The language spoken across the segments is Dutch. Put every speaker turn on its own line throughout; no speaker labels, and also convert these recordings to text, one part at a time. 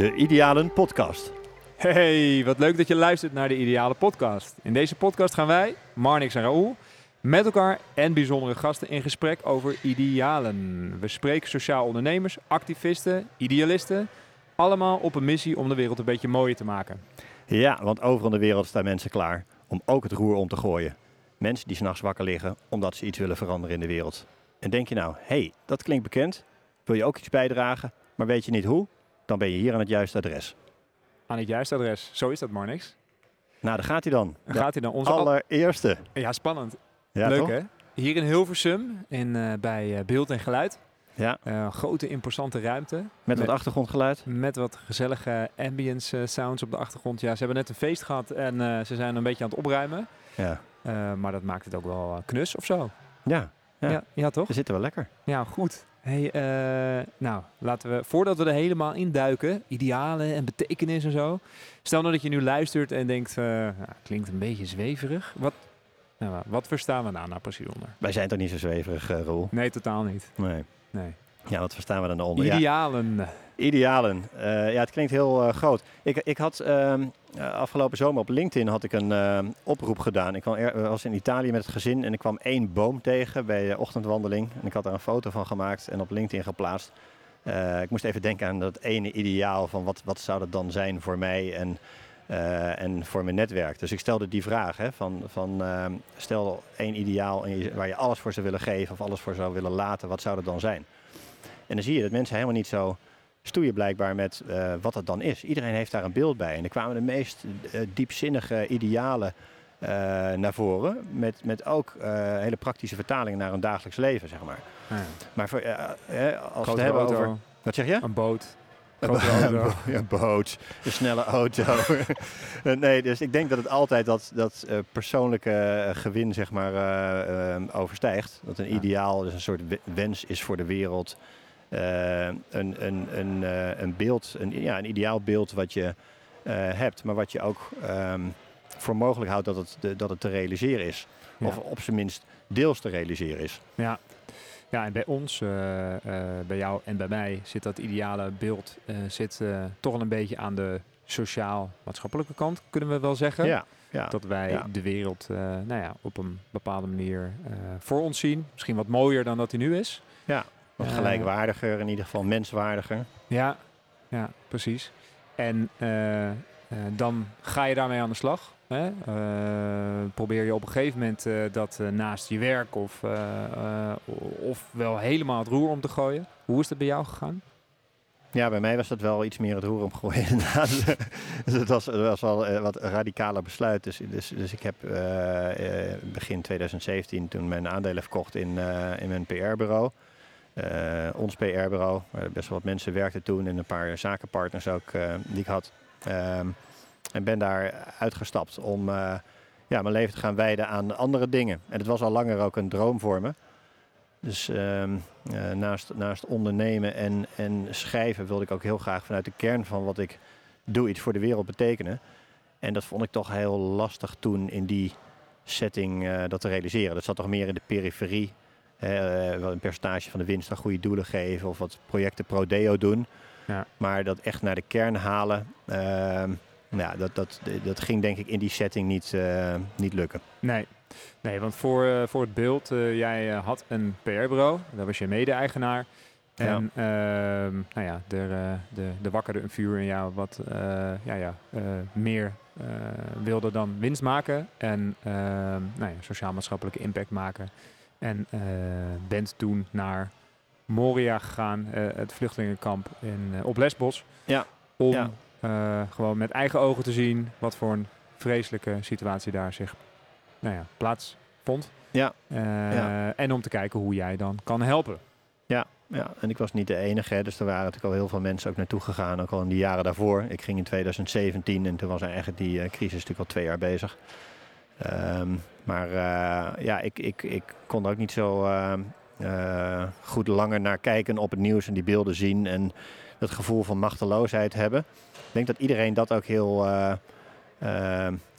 De Idealen Podcast.
Hey, wat leuk dat je luistert naar de Ideale Podcast. In deze podcast gaan wij, Marnix en Raoul, met elkaar en bijzondere gasten in gesprek over idealen. We spreken sociaal ondernemers, activisten, idealisten, allemaal op een missie om de wereld een beetje mooier te maken.
Ja, want overal in de wereld staan mensen klaar om ook het roer om te gooien. Mensen die s'nachts wakker liggen omdat ze iets willen veranderen in de wereld. En denk je nou, hé, hey, dat klinkt bekend. Wil je ook iets bijdragen, maar weet je niet hoe? Dan ben je hier aan het juiste adres.
Aan het juiste adres. Zo is dat, Marnix.
Nou, daar gaat hij dan.
Gaat hij dan. Onze
allereerste.
Ja, spannend.
Ja,
Leuk
toch?
hè? Hier in Hilversum, in, eh, bij eh, Beeld en Geluid.
Ja,
Eh, grote, imposante ruimte.
met wat achtergrondgeluid.
Met wat gezellige ambience sounds op de achtergrond. Ja, ze hebben net een feest gehad en ze zijn een beetje aan het opruimen.
Ja.
Maar dat maakt het ook wel knus of zo.
Ja, Ja.
Ja, ja toch?
we zitten wel lekker.
Ja, goed. Hey, eh, nou, laten we, voordat we er helemaal induiken, idealen en betekenis en zo. Stel nou dat je nu luistert en denkt, nou, klinkt een beetje zweverig. Wat, nou, wat verstaan we daar nou precies onder?
Wij zijn toch niet zo zweverig, eh Roel?
Nee, totaal niet.
Nee.
Nee.
Ja, wat verstaan we dan onder? Ja,
Idealen.
Idealen. Eh, ja, het klinkt heel eh, groot. Ik, ik had ehm, eh, afgelopen zomer op LinkedIn had ik een oproep gedaan. Ik kwam er, was in Italië met het gezin en ik kwam één boom tegen bij de ochtendwandeling. En ik had daar een foto van gemaakt en op LinkedIn geplaatst. Ik moest even denken aan dat ene ideaal van wat, wat zou dat dan zijn voor mij en, en voor mijn netwerk. Dus ik stelde die vraag hè, van, van ehm, stel één ideaal waar je alles voor zou willen geven of alles voor zou willen laten. Wat zou dat dan zijn? En dan zie je dat mensen helemaal niet zo stoeien blijkbaar met eh, wat het dan is. Iedereen heeft daar een beeld bij. En er kwamen de meest eh, diepzinnige idealen eh, naar voren. Met, met ook hele praktische vertalingen naar een dagelijks leven, zeg maar.
Ja.
Maar voor, als we het hebben
auto,
over... Wat zeg je?
een boot.
Een bo-
auto.
ja, boot, een snelle auto. Nee, dus ik denk dat het altijd dat, dat persoonlijke gewin zeg maar, overstijgt. Dat een ideaal dus een soort we- wens is voor de wereld. Eh, een, een, een, eh, een beeld, een, ja, een ideaal beeld wat je eh, hebt, maar wat je ook ehm, voor mogelijk houdt dat het, dat het te realiseren is.
Ja.
Of op zijn minst deels te realiseren is.
Ja. ja, en bij ons, bij jou en bij mij, zit dat ideale beeld zit, toch wel een beetje aan de sociaal-maatschappelijke kant, kunnen we wel zeggen.
Ja, ja.
Dat wij
Ja.
de wereld nou ja, op een bepaalde manier voor ons zien. Misschien wat mooier dan dat hij nu is.
Wat
eh,
gelijkwaardiger, in ieder geval menswaardiger.
Ja, ja precies. En eh, eh, dan ga je daarmee aan de slag. Hè? Probeer je op een gegeven moment dat naast je werk of, of wel helemaal het roer om te gooien. Hoe is dat bij jou gegaan?
Ja, bij mij was dat wel iets meer het roer omgooien inderdaad. dus het was, het was wel wat radicaler besluit. Dus, dus, dus ik heb begin 2017 toen mijn aandelen verkocht in, in mijn PR-bureau. Eh, ons PR-bureau, waar best wel wat mensen werkten toen en een paar zakenpartners ook eh, die ik had. Ehm, en ben daar uitgestapt om eh, ja, mijn leven te gaan wijden aan andere dingen. En het was al langer ook een droom voor me. Dus ehm, eh, naast, naast ondernemen en, en schrijven wilde ik ook heel graag vanuit de kern van wat ik doe iets voor de wereld betekenen. En dat vond ik toch heel lastig toen in die setting dat te realiseren. Dat zat toch meer in de periferie. Eh, wel een percentage van de winst aan goede doelen geven of wat projecten pro deo doen.
Ja.
Maar dat echt naar de kern halen, nou ja, dat, dat, dat ging denk ik in die setting niet, eh, niet lukken.
Nee. Nee, want voor, eh, voor het beeld, jij had een PR-bureau, daar was je mede-eigenaar. En ehm, nou ja, er, de, de wakkerde een vuur in jou wat ja, ja, meer wilde dan winst maken en ehm, nou ja, sociaal-maatschappelijke impact maken. En eh, bent toen naar Moria gegaan, eh, het vluchtelingenkamp in, eh, op Lesbos.
Ja.
Om
Ja.
gewoon met eigen ogen te zien wat voor een vreselijke situatie daar zich nou ja, plaatsvond.
Ja. Ja.
En om te kijken hoe jij dan kan helpen.
ja, en ik was niet de enige. Dus er waren natuurlijk al heel veel mensen ook naartoe gegaan. Ook al in de jaren daarvoor. Ik ging in 2017 en toen was eigenlijk die crisis natuurlijk al twee jaar bezig. Ehm, maar uh, ja, ik, ik, ik kon er ook niet zo uh, goed langer naar kijken op het nieuws en die beelden zien. En dat gevoel van machteloosheid hebben. Ik denk dat iedereen dat ook heel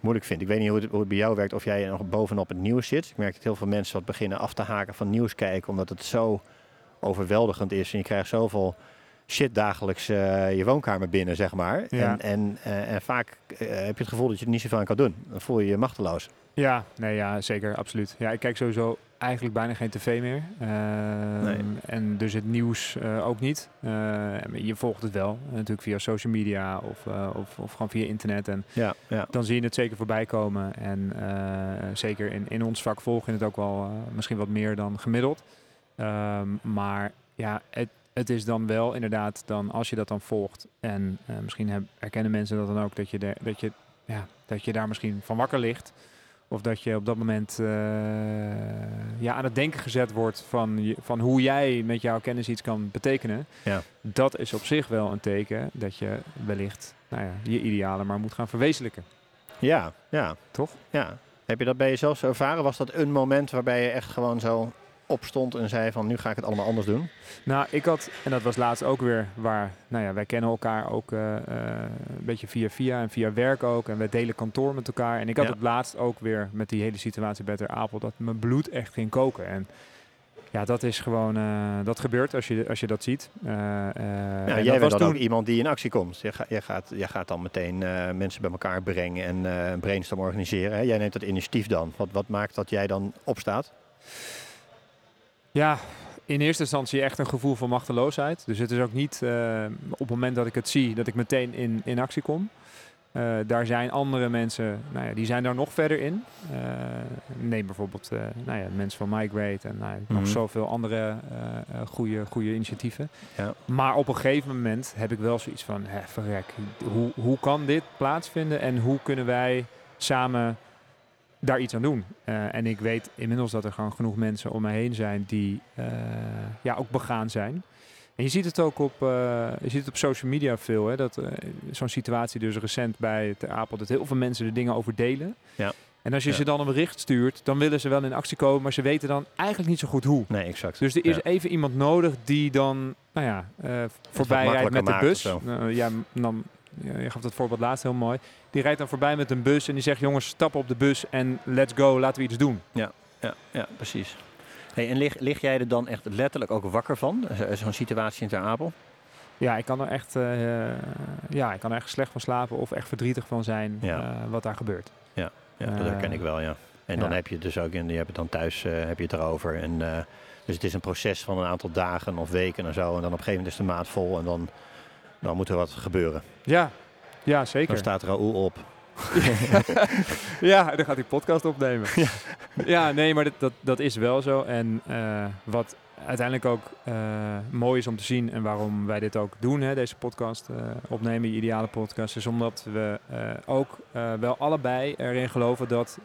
moeilijk vindt. Ik weet niet hoe het, hoe het, bij jou werkt, of jij nog bovenop het nieuws zit. Ik merk dat heel veel mensen wat beginnen af te haken van nieuws kijken, omdat het zo overweldigend is. En je krijgt zoveel shit dagelijks uh, je woonkamer binnen, zeg maar. En, en, en vaak uh, heb je het gevoel dat je er niet zoveel aan kan doen. Dan voel je je machteloos.
Ja, nee, ja, zeker, absoluut. Ja, ik kijk sowieso eigenlijk bijna geen tv meer. Ehm, nee. En dus het nieuws ook niet. je volgt het wel, natuurlijk via social media of, of, of, gewoon via internet. En
ja, ja.
dan zie je het zeker voorbij komen. En zeker in, in ons vak volg je het ook wel misschien wat meer dan gemiddeld. Um, maar ja, het, het is dan wel inderdaad dan als je dat dan volgt en uh, misschien heb, herkennen mensen dat dan ook dat je, de, dat, je, ja, dat je daar misschien van wakker ligt. Of dat je op dat moment uh, ja, aan het denken gezet wordt van, van hoe jij met jouw kennis iets kan betekenen.
Ja.
Dat is op zich wel een teken dat je wellicht nou ja, je idealen maar moet gaan verwezenlijken.
Ja, ja.
Toch?
Ja. Heb je dat bij jezelf zo ervaren? Was dat een moment waarbij je echt gewoon zo opstond en zei van nu ga ik het allemaal anders doen?
Nou, ik had, en dat was laatst ook weer waar, nou ja, wij kennen elkaar ook uh, uh, een beetje via via en via werk ook. En we delen kantoor met elkaar. En ik had
Ja.
het laatst ook weer met die hele situatie bij Ter Apel, dat mijn bloed echt ging koken. En ja, dat is gewoon, eh, dat gebeurt als je, als je dat ziet. Eh, eh,
Ja, jij
was toen,
iemand die in actie komt. Jij, ga- jij gaat, jij gaat dan meteen eh, mensen bij elkaar brengen en eh, een brainstorm organiseren. Hè? Jij neemt dat initiatief dan. Wat, wat maakt dat jij dan opstaat?
Ja, in eerste instantie echt een gevoel van machteloosheid. Dus het is ook niet eh, op het moment dat ik het zie dat ik meteen in, in actie kom. Eh, daar zijn andere mensen, nou ja, die zijn daar nog verder in. Eh, neem bijvoorbeeld nou ja, mensen van Migrate en nou, ja,
Mhm.
nog zoveel andere goede, goede initiatieven.
Ja.
Maar op een gegeven moment heb ik wel zoiets van, hè, verrek, hoe, hoe kan dit plaatsvinden en hoe kunnen wij samen daar iets aan doen? Eh, en ik weet inmiddels dat er gewoon genoeg mensen om me heen zijn die eh, ja, ook begaan zijn. En je ziet het ook op, eh, je ziet het op social media veel. Hè, dat zo'n situatie dus recent bij Ter Apel, dat heel veel mensen er dingen over delen.
Ja.
En als je
Ja.
ze dan een bericht stuurt, dan willen ze wel in actie komen, maar ze weten dan eigenlijk niet zo goed hoe.
Nee, exact.
Dus er is
Ja.
even iemand nodig die dan, nou ja, voorbij rijdt met de bus. Nou, ja, dan, ja, je gaf dat voorbeeld laatst heel mooi. Die rijdt dan voorbij met een bus en die zegt, jongens, stap op de bus en let's go, laten we iets doen.
Ja, ja precies. Hey, en lig, lig jij er dan echt letterlijk ook wakker van? Zo- Zo'n situatie in Ter Apel?
Ja, ik kan er echt, eh, ja, ik kan er echt slecht van slapen of echt verdrietig van zijn
Ja.
eh, wat daar gebeurt.
Ja, dat
Eh,
herken ik wel, ja. En dan
ja.
heb je het dus ook, en je hebt het dan thuis eh, heb je het erover. En, eh, dus het is een proces van een aantal dagen of weken en zo. En dan op een gegeven moment is de maat vol en dan, dan moet er wat gebeuren.
Ja, ja
Dan
zeker.
staat Raoul op.
ja, dan gaat hij podcast opnemen. Ja, nee, maar dat, dat, dat is wel zo. En eh, wat uiteindelijk ook eh, mooi is om te zien en waarom wij dit ook doen, hè, deze podcast eh, opnemen, je ideale podcast, is omdat we ook wel allebei erin geloven dat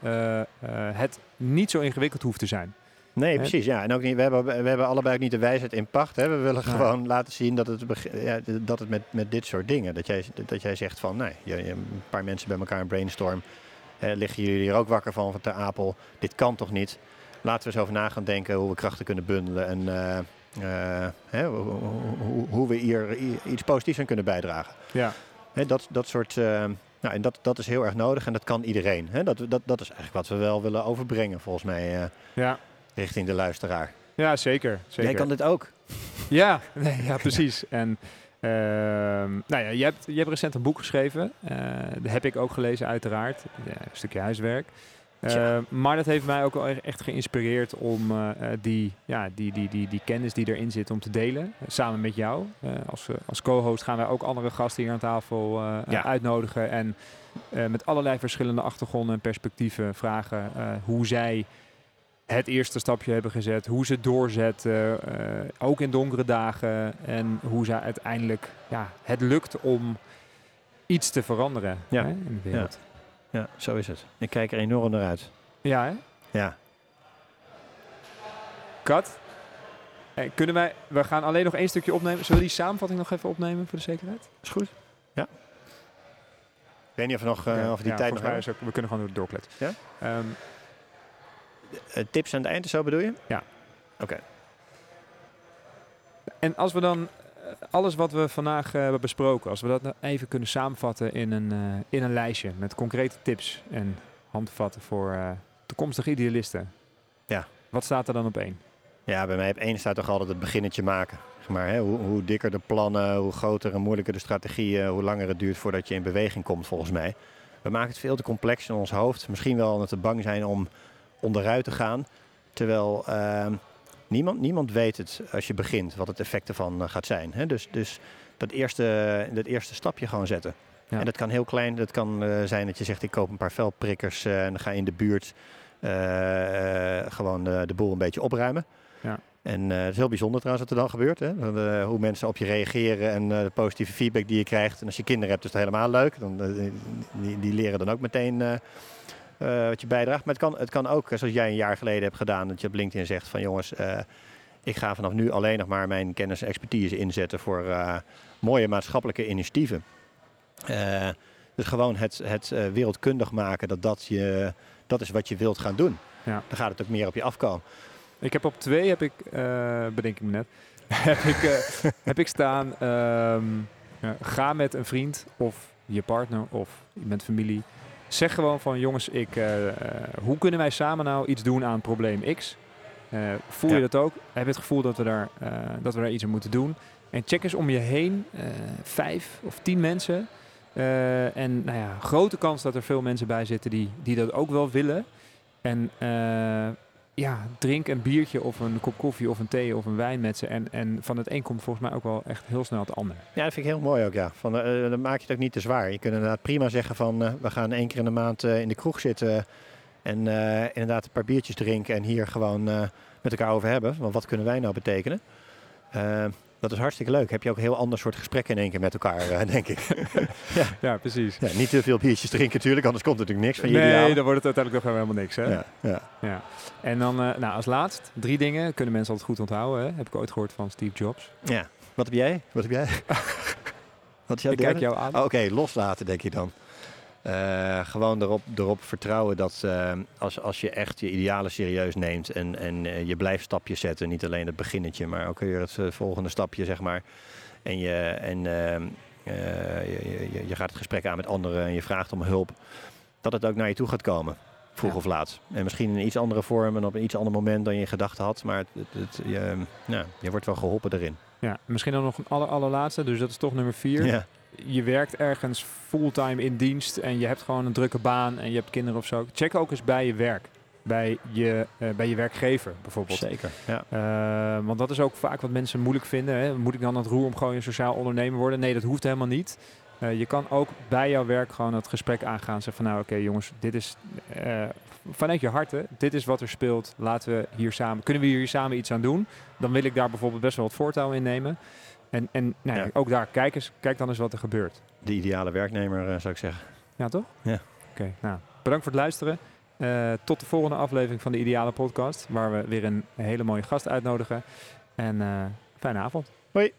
het niet zo ingewikkeld hoeft te zijn.
Nee, precies. Ja. En ook niet, we, hebben, we hebben allebei ook niet de wijsheid in pacht. Hè. We willen gewoon laten zien dat het, ja, dat het met, met dit soort dingen, dat jij, dat jij zegt van, nee, je, je- een paar mensen bij elkaar een brainstorm. Hè, liggen jullie hier ook wakker van, van Ter Apel? Dit kan toch niet? Laten we eens over na gaan denken hoe we krachten kunnen bundelen en eh, eh, hè, hoe, hoe, hoe we hier iets positiefs aan kunnen bijdragen.
Ja,
Hè, dat, dat soort. eh, nou, en dat, dat is heel erg nodig en dat kan iedereen. Hè. Dat, dat, dat is eigenlijk wat we wel willen overbrengen, volgens mij,
ja.
Richting de luisteraar.
ja zeker, zeker.
Jij kan dit ook.
Ja, nee, ja precies. En ehm, nou ja, je hebt, je hebt recent een boek geschreven. Eh dat heb ik ook gelezen, uiteraard. Ja, een stukje huiswerk. Eh, maar dat heeft mij ook wel echt geïnspireerd om eh, die, ja, die, die, die, die kennis die erin zit om te delen. samen met jou. Eh, als als co-host gaan wij ook andere gasten hier aan tafel
Ja.
uitnodigen. En eh, met allerlei verschillende achtergronden en perspectieven vragen eh, hoe zij het eerste stapje hebben gezet, hoe ze doorzetten, eh, ook in donkere dagen en hoe ze uiteindelijk ja, het lukt om iets te veranderen
Ja.
hè, in de wereld.
Ja, zo is het. Ik kijk er enorm naar uit.
Ja, hè?
Ja.
Kat? Eh, kunnen wij, we gaan alleen nog één stukje opnemen. Zullen we die samenvatting nog even opnemen voor de zekerheid?
Is goed. Ja. Ik weet niet of we nog,
Ja,
of die
ja,
tijd nog
is ook- we kunnen gewoon door doorkletsen.
Ja? Eh, tips aan het eind, zo bedoel je?
Ja.
Oké.
en als we dan eh, alles wat we vandaag eh, hebben besproken, als we dat nou even kunnen samenvatten in een, eh, in een lijstje met concrete tips en handvatten voor eh, toekomstige idealisten.
Ja.
Wat staat er dan op één?
Ja, bij mij op één staat toch altijd het beginnetje maken. Zeg maar, hè? Hoe, hoe dikker de plannen, hoe groter en moeilijker de strategieën, hoe langer het duurt voordat je in beweging komt, volgens mij. We maken het veel te complex in ons hoofd. Misschien wel omdat we bang zijn om onderuit te gaan. Terwijl ehm, niemand, niemand weet het als je begint, wat het effect ervan eh, gaat zijn. Hè? Dus, dus dat, eerste, dat eerste stapje gewoon zetten.
Ja.
En dat kan heel klein. Dat kan eh, zijn dat je zegt, ik koop een paar velprikkers eh, en dan ga je in de buurt gewoon de boel een beetje opruimen.
Ja.
En het is heel bijzonder trouwens wat er dan gebeurt. Hè? Hoe mensen op je reageren en de positieve feedback die je krijgt. En als je kinderen hebt is het helemaal leuk. Dan, die, die leren dan ook meteen eh, wat je bijdraagt. Maar het kan, het kan ook, eh, zoals jij een jaar geleden hebt gedaan, dat je op LinkedIn zegt van jongens, eh, ik ga vanaf nu alleen nog maar mijn kennis en expertise inzetten voor mooie maatschappelijke initiatieven. Dus gewoon het, het wereldkundig maken dat dat, je, dat is wat je wilt gaan doen.
Ja.
Dan gaat het ook meer op je afkomen.
Ik heb op twee, heb ik, bedenk ik me net, heb, ik, heb ik staan, ehm, ja, ga met een vriend of je partner of met familie. Zeg gewoon van jongens, ik, eh, eh, hoe kunnen wij samen nou iets doen aan probleem X? Eh, voel je dat ook? Heb je het gevoel dat we, daar, dat we daar iets aan moeten doen? En check eens om je heen, vijf of tien mensen. En nou ja, grote kans dat er veel mensen bij zitten die, die dat ook wel willen. En ja, drink een biertje of een kop koffie of een thee of een wijn met ze. En, en van het een komt volgens mij ook wel echt heel snel het ander.
Ja, dat vind ik heel mooi ook, ja. Van, eh, dan maak je het ook niet te zwaar. Je kunt inderdaad prima zeggen van, eh, we gaan één keer in de maand eh, in de kroeg zitten en eh, inderdaad een paar biertjes drinken en hier gewoon eh, met elkaar over hebben. Want wat kunnen wij nou betekenen? Dat is hartstikke leuk. Heb je ook een heel ander soort gesprekken in één keer met elkaar, eh, denk ik.
Ja, precies.
ja, niet te veel biertjes drinken natuurlijk, anders komt er natuurlijk niks van je
Nee,
idealen.
dan wordt het uiteindelijk nog helemaal niks. Hè?
Ja, ja.
Ja. En dan, eh, nou, als laatst, drie dingen kunnen mensen altijd goed onthouden. Hè? Heb ik ooit gehoord van Steve Jobs.
ja. Wat heb jij? Wat heb jij? Wat is jouw
ik kijk jou aan.
Oh, Oké, loslaten denk je dan. Eh, gewoon erop, erop vertrouwen dat eh, als, als je echt je idealen serieus neemt en, en eh, je blijft stapjes zetten, niet alleen het beginnetje, maar ook weer het volgende stapje, zeg maar. En, je, en je, je, je gaat het gesprek aan met anderen en je vraagt om hulp, dat het ook naar je toe gaat komen, vroeg
Ja.
of laat. En misschien in een iets andere vorm en op een iets ander moment dan je gedacht had, maar het, het, het- je, nou, je wordt wel geholpen erin.
Ja, misschien dan nog een aller, allerlaatste, dus dat is toch nummer vier.
Ja.
Je werkt ergens fulltime in dienst en je hebt gewoon een drukke baan en je hebt kinderen of zo. Check ook eens bij je werk. Bij je, eh, bij je werkgever bijvoorbeeld.
Zeker. Ja.
Eh, want dat is ook vaak wat mensen moeilijk vinden. Hè. Moet ik dan het roer om gewoon een sociaal ondernemer worden? Nee, dat hoeft helemaal niet. Eh, je kan ook bij jouw werk gewoon het gesprek aangaan. Zeg van nou oké jongens, dit is eh, vanuit je hart. Hè, dit is wat er speelt. Laten we hier samen, kunnen we hier samen iets aan doen? Dan wil ik daar bijvoorbeeld best wel wat voortouw in nemen. En, en nou ja,
Ja.
ook daar, kijk, eens, kijk dan eens wat er gebeurt.
De ideale werknemer, eh, zou ik zeggen.
Ja, toch?
Ja.
Oké, nou, bedankt voor het luisteren. Eh, tot de volgende aflevering van de Ideale Podcast, waar we weer een hele mooie gast uitnodigen. En eh, fijne avond.
Hoi.